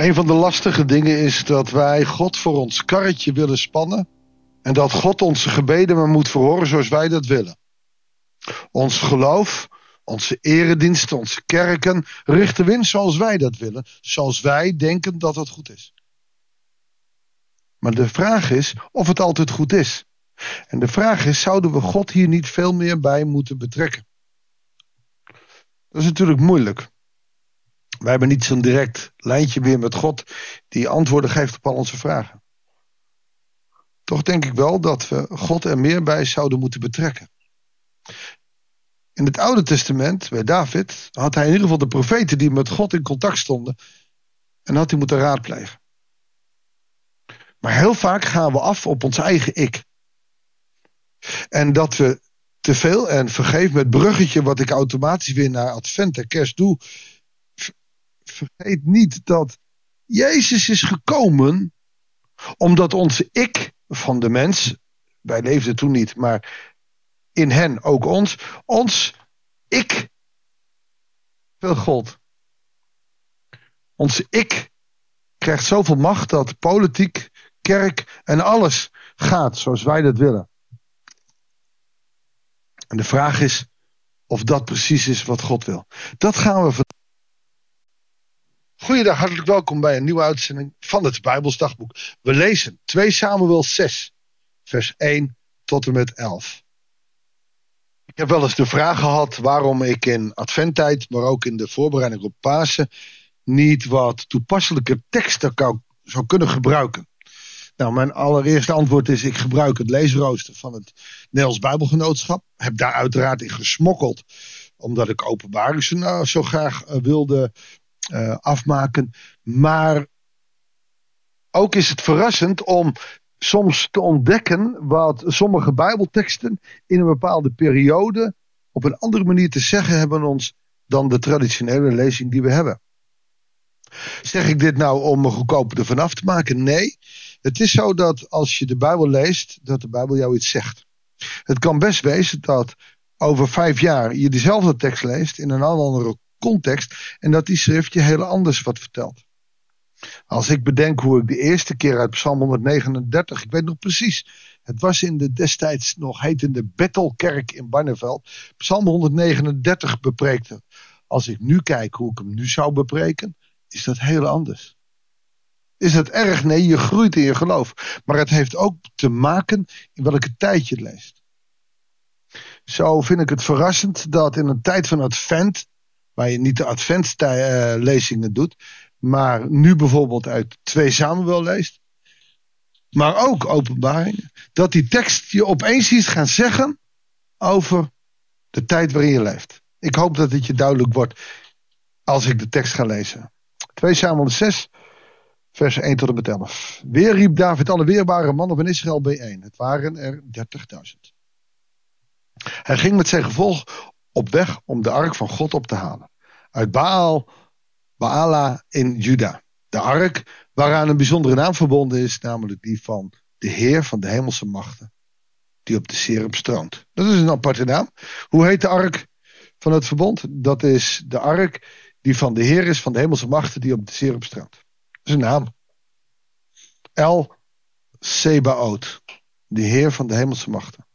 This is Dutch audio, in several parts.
Een van de lastige dingen is dat wij God voor ons karretje willen spannen. En dat God onze gebeden maar moet verhoren zoals wij dat willen. Ons geloof, onze erediensten, onze kerken richten we in zoals wij dat willen. Zoals wij denken dat het goed is. Maar de vraag is of het altijd goed is. En de vraag is, zouden we God hier niet veel meer bij moeten betrekken? Dat is natuurlijk moeilijk. Wij hebben niet zo'n direct lijntje meer met God die antwoorden geeft op al onze vragen. Toch denk ik wel dat we God er meer bij zouden moeten betrekken. In het Oude Testament, bij David, had hij in ieder geval de profeten die met God in contact stonden. En had hij moeten raadplegen. Maar heel vaak gaan we af op ons eigen ik. En dat we te veel, en vergeef me het bruggetje wat ik automatisch weer naar Advent en Kerst doe. Vergeet niet dat Jezus is gekomen omdat onze ik van de mens, wij leefden toen niet, maar in hen ook ons, ons ik veel God. Onze ik krijgt zoveel macht dat politiek, kerk en alles gaat zoals wij dat willen. En de vraag is of dat precies is wat God wil. Dat gaan we Goeiedag, hartelijk welkom bij een nieuwe uitzending van het Bijbelsdagboek. We lezen 2 Samuel 6, vers 1 tot en met 11. Ik heb wel eens de vraag gehad waarom ik in adventtijd, maar ook in de voorbereiding op Pasen, niet wat toepasselijke teksten zou kunnen gebruiken. Nou, mijn allereerste antwoord is: ik gebruik het leesrooster van het Nederlands Bijbelgenootschap. Heb daar uiteraard in gesmokkeld, omdat ik openbaring zo, nou, zo graag uh, wilde uh, afmaken. Maar ook is het verrassend om soms te ontdekken wat sommige Bijbelteksten in een bepaalde periode op een andere manier te zeggen hebben ons dan de traditionele lezing die we hebben. Zeg ik dit nou om me goedkoper ervan af te maken? Nee. Het is zo dat als je de Bijbel leest, dat de Bijbel jou iets zegt. Het kan best wezen dat over vijf jaar je dezelfde tekst leest in een andere context en dat die schrift je heel anders wat vertelt. Als ik bedenk hoe ik de eerste keer uit Psalm 139, ik weet nog precies, het was in de destijds nog heetende Bethelkerk in Barneveld, Psalm 139 bepreekte. Als ik nu kijk hoe ik hem nu zou bepreken, is dat heel anders. Is dat erg? Nee, je groeit in je geloof. Maar het heeft ook te maken in welke tijd je leest. Zo vind ik het verrassend dat in een tijd van advent, waar je niet de adventlezingen doet, maar nu bijvoorbeeld uit 2 Samuel leest, maar ook openbaringen, dat die tekst je opeens iets gaat zeggen over de tijd waarin je leeft. Ik hoop dat het je duidelijk wordt als ik de tekst ga lezen. 2 Samuel 6, vers 1 tot en met 11. Weer riep David alle weerbare mannen van Israël bijeen. Het waren er 30.000. Hij ging met zijn gevolg op weg om de ark van God op te halen. Uit Baal, Baala in Juda. De ark waaraan een bijzondere naam verbonden is, namelijk die van de Heer van de hemelse machten. Die op de Serep stroomt. Dat is een aparte naam. Hoe heet de ark van het verbond? Dat is de ark die van de Heer is van de hemelse machten die op de Serep stroomt. Dat is een naam. El Sebaot. De Heer van de hemelse machten.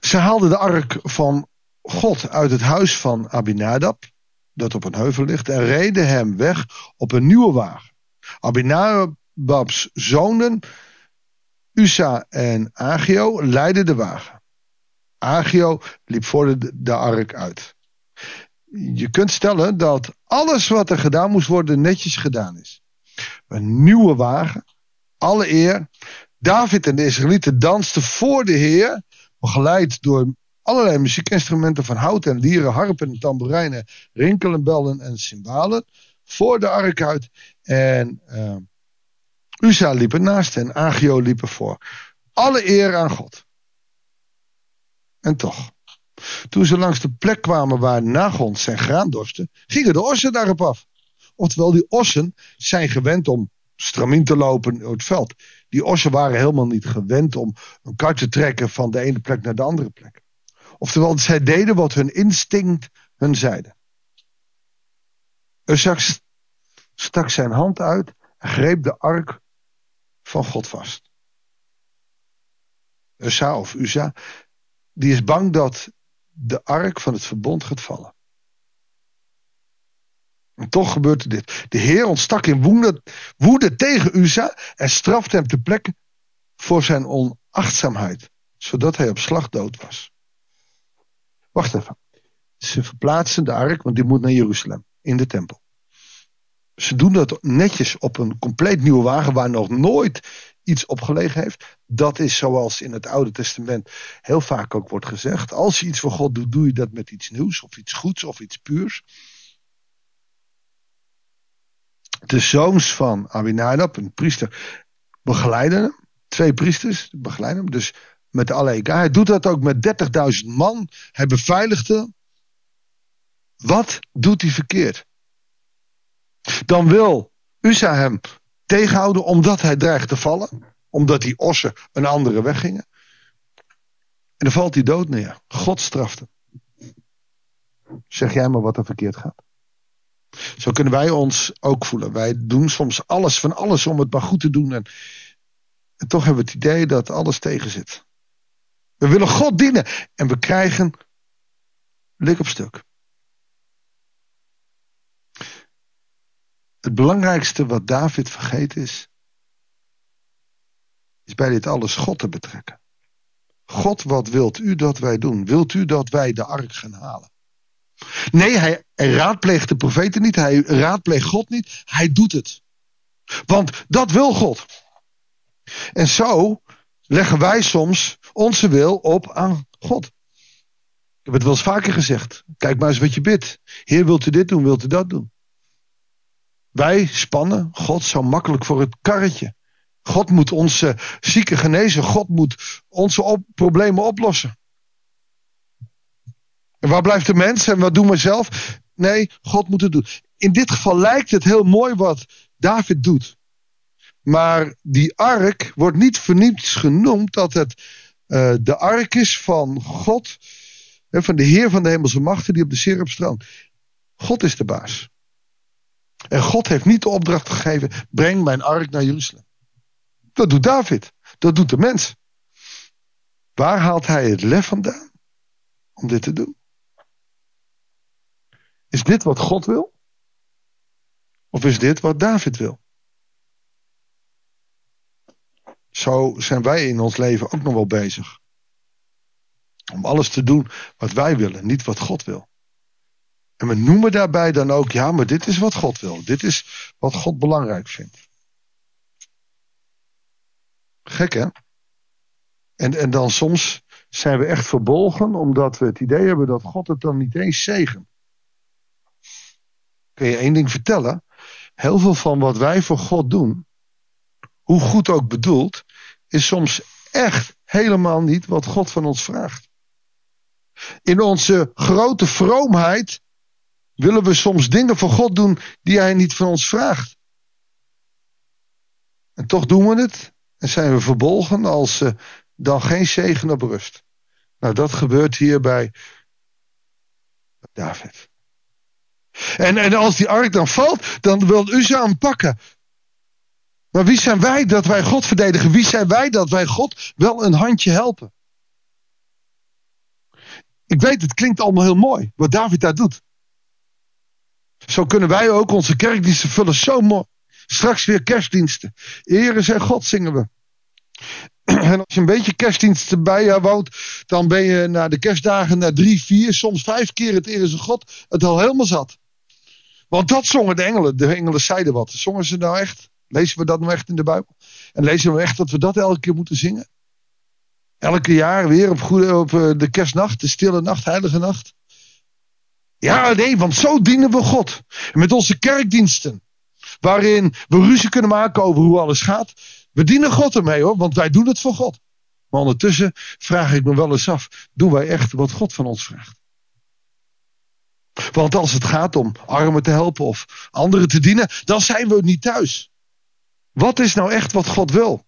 Ze haalden de ark van God uit het huis van Abinadab, dat op een heuvel ligt, en reden hem weg op een nieuwe wagen. Abinadabs zonen, Usa en Agio, leidden de wagen. Agio liep voor de, de ark uit. Je kunt stellen dat alles wat er gedaan moest worden netjes gedaan is. Een nieuwe wagen, alle eer. David en de Israëlieten dansten voor de Heer begeleid door allerlei muziekinstrumenten van hout en lieren, harpen en tamboerijnen, rinkelen, bellen en cymbalen voor de ark uit. En uh, Uza liep naast en Agio liep voor. Alle eer aan God. En toch, toen ze langs de plek kwamen waar Nagon zijn graan dorste, gingen de ossen daarop af. Oftewel, die ossen zijn gewend om stramien te lopen door het veld. Die ossen waren helemaal niet gewend om een kar te trekken van de ene plek naar de andere plek. Oftewel, zij deden wat hun instinct hun zeide. Uzak stak zijn hand uit en greep de ark van God vast. Usa of Usa, die is bang dat de ark van het verbond gaat vallen. En toch gebeurde dit. De Heer ontstak in woede, woede tegen Uza en strafte hem ter plekke voor zijn onachtzaamheid, zodat hij op slag dood was. Wacht even. Ze verplaatsen de ark, want die moet naar Jeruzalem, in de tempel. Ze doen dat netjes op een compleet nieuwe wagen waar nog nooit iets op gelegen heeft. Dat is zoals in het Oude Testament heel vaak ook wordt gezegd. Als je iets voor God doet, doe je dat met iets nieuws of iets goeds of iets puurs. De zoons van Abinadab, een priester, begeleiden hem. Twee priesters begeleiden hem. Dus met alle EK. Hij doet dat ook met 30.000 man. Hij beveiligt hem. Wat doet hij verkeerd? Dan wil Usa hem tegenhouden omdat hij dreigt te vallen. Omdat die ossen een andere weg gingen. En dan valt hij dood neer. God straft hem. Zeg jij maar wat er verkeerd gaat. Zo kunnen wij ons ook voelen. Wij doen soms alles van alles om het maar goed te doen. En, en toch hebben we het idee dat alles tegen zit. We willen God dienen. En we krijgen lik op stuk. Het belangrijkste wat David vergeten is, is bij dit alles God te betrekken. God, wat wilt u dat wij doen? Wilt u dat wij de ark gaan halen? Nee, hij, raadpleegt de profeten niet, hij raadpleegt God niet, hij doet het. Want dat wil God. En zo leggen wij soms onze wil op aan God. Ik heb het wel eens vaker gezegd. Kijk maar eens wat je bidt. Heer, wilt u dit doen, wilt u dat doen? Wij spannen God zo makkelijk voor het karretje. God moet onze zieken genezen. God moet onze problemen oplossen. En waar blijft de mens en wat doen we zelf? Nee, God moet het doen. In dit geval lijkt het heel mooi wat David doet. Maar die ark wordt niet voor niets genoemd dat het uh, de ark is van God. Hè, van de Heer van de hemelse machten die op de Serapstroon. God is de baas. En God heeft niet de opdracht gegeven: breng mijn ark naar Jeruzalem. Dat doet David. Dat doet de mens. Waar haalt hij het lef vandaan om dit te doen? Is dit wat God wil? Of is dit wat David wil? Zo zijn wij in ons leven ook nog wel bezig. Om alles te doen wat wij willen, niet wat God wil. En we noemen daarbij dan ook, ja, maar dit is wat God wil. Dit is wat God belangrijk vindt. Gek hè? En, en dan soms zijn we echt verbolgen omdat we het idee hebben dat God het dan niet eens zegent. Kun je één ding vertellen? Heel veel van wat wij voor God doen, hoe goed ook bedoeld, is soms echt helemaal niet wat God van ons vraagt. In onze grote vroomheid willen we soms dingen voor God doen die Hij niet van ons vraagt. En toch doen we het en zijn we verbolgen als uh, dan geen zegen op rust. Nou, dat gebeurt hier bij David. En, en als die ark dan valt, dan wil u ze aanpakken. Maar wie zijn wij dat wij God verdedigen? Wie zijn wij dat wij God wel een handje helpen? Ik weet, het klinkt allemaal heel mooi, wat David daar doet. Zo kunnen wij ook onze kerkdiensten vullen. Zo mooi. Straks weer kerstdiensten. Ere zijn God zingen we. En als je een beetje kerstdiensten bij je woont, dan ben je na de kerstdagen na drie, vier, soms vijf keer het Ere zijn God het al helemaal zat. Want dat zongen de engelen. De engelen zeiden wat. Zongen ze nou echt? Lezen we dat nou echt in de Bijbel? En lezen we echt dat we dat elke keer moeten zingen? Elke jaar weer op, op eh, de kerstnacht, de stille nacht, heilige nacht. Ja, nee, want zo dienen we God. Met onze kerkdiensten. Waarin we ruzie kunnen maken over hoe alles gaat. We dienen God ermee hoor, want wij doen het voor God. Maar ondertussen vraag ik me wel eens af: doen wij echt wat God van ons vraagt? Want als het gaat om armen te helpen of anderen te dienen, dan zijn we niet thuis. Wat is nou echt wat God wil?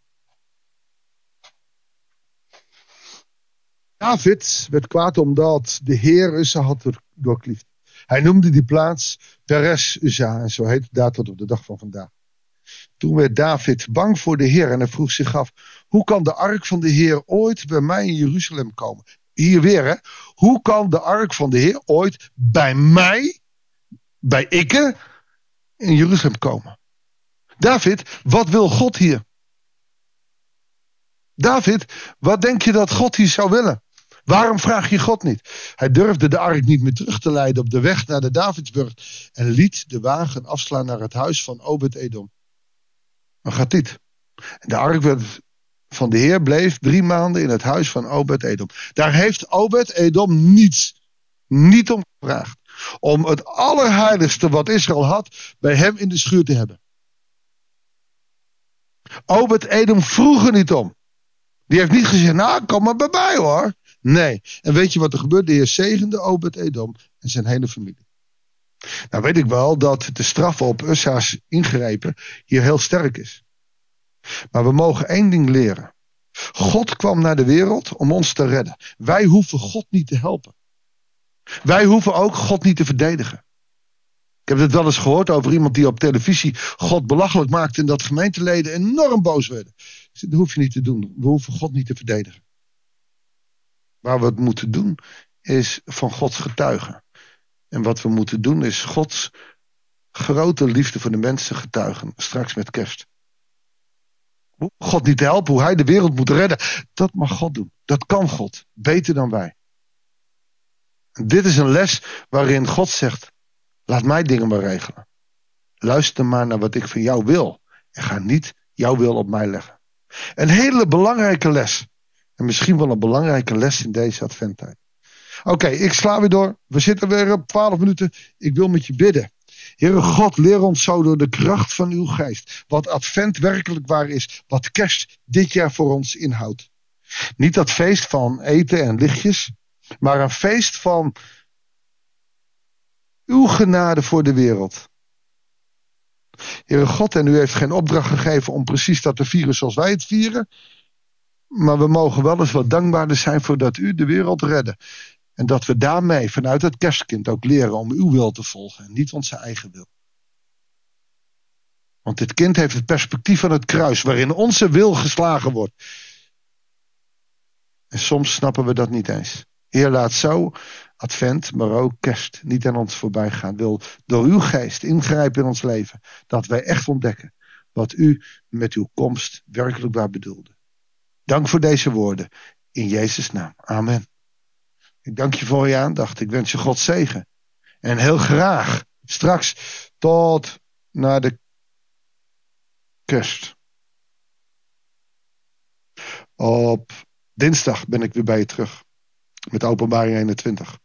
David werd kwaad omdat de Heer ze had doorkliefd. Hij noemde die plaats Peres en zo heet daar tot op de dag van vandaag. Toen werd David bang voor de Heer en hij vroeg zich af: hoe kan de ark van de Heer ooit bij mij in Jeruzalem komen? Hier weer, hè? Hoe kan de ark van de Heer ooit bij mij, bij ikke, in Jeruzalem komen? David, wat wil God hier? David, wat denk je dat God hier zou willen? Waarom vraag je God niet? Hij durfde de ark niet meer terug te leiden op de weg naar de Davidsburg en liet de wagen afslaan naar het huis van Obed-Edom. Maar gaat dit? De ark van de Heer bleef drie maanden in het huis van Obed-Edom. Daar heeft Obed-Edom niets, niet om gevraagd. Om het allerheiligste wat Israël had bij hem in de schuur te hebben. Obed-Edom vroeg er niet om. Die heeft niet gezegd, nou kom maar bij mij hoor. Nee. En weet je wat er gebeurt? De Heer zegende Obed-Edom en zijn hele familie. Nou weet ik wel dat de straf op Ussa's ingrepen hier heel sterk is. Maar we mogen één ding leren. God kwam naar de wereld om ons te redden. Wij hoeven God niet te helpen. Wij hoeven ook God niet te verdedigen. Heb het wel eens gehoord over iemand die op televisie God belachelijk maakte en dat gemeenteleden enorm boos werden. Dat hoef je niet te doen. We hoeven God niet te verdedigen. Waar we het moeten doen is van Gods getuigen. En wat we moeten doen is Gods grote liefde voor de mensen getuigen. Straks met kerst. God niet te helpen, hoe hij de wereld moet redden. Dat mag God doen. Dat kan God. Beter dan wij. Dit is een les waarin God zegt: laat mij dingen maar regelen. Luister maar naar wat ik van jou wil. En ga niet jouw wil op mij leggen. Een hele belangrijke les. En misschien wel een belangrijke les in deze adventtijd. Oké, ik sla weer door. We zitten weer op 12 minuten. Ik wil met je bidden. Heere God, leer ons zo door de kracht van uw geest. Wat advent werkelijk waar is. Wat kerst dit jaar voor ons inhoudt. Niet dat feest van eten en lichtjes. Maar een feest van uw genade voor de wereld. Heere God, en u heeft geen opdracht gegeven om precies dat te vieren zoals wij het vieren. Maar we mogen wel eens wat dankbaarder zijn voor dat u de wereld redde. En dat we daarmee vanuit het kerstkind ook leren om uw wil te volgen en niet onze eigen wil. Want dit kind heeft het perspectief van het kruis, waarin onze wil geslagen wordt. En soms snappen we dat niet eens. Heer, laat zo advent, maar ook kerst niet aan ons voorbij gaan. Wil door uw geest ingrijpen in ons leven, dat wij echt ontdekken wat u met uw komst werkelijk waar bedoelde. Dank voor deze woorden. In Jezus' naam. Amen. Ik dank je voor je aandacht. Ik wens je God zegen. En heel graag straks tot naar de kerst. Op dinsdag ben ik weer bij je terug. Met openbaring 21.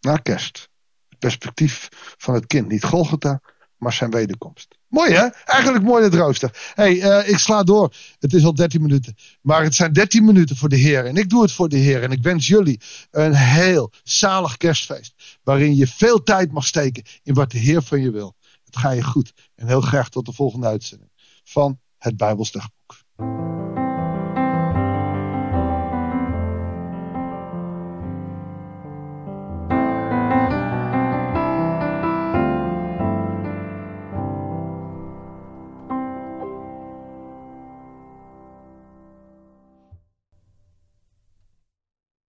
Na kerst. Het perspectief van het kind. Niet Golgotha, maar zijn wederkomst. Mooi hè? Eigenlijk mooi het rooster. hey, uh, ik sla door. Het is al 13 minuten. Maar het zijn 13 minuten voor de Heer. En ik doe het voor de Heer. En ik wens jullie een heel zalig kerstfeest. Waarin je veel tijd mag steken in wat de Heer van je wil. Het ga je goed. En heel graag tot de volgende uitzending van het Bijbelsdagboek.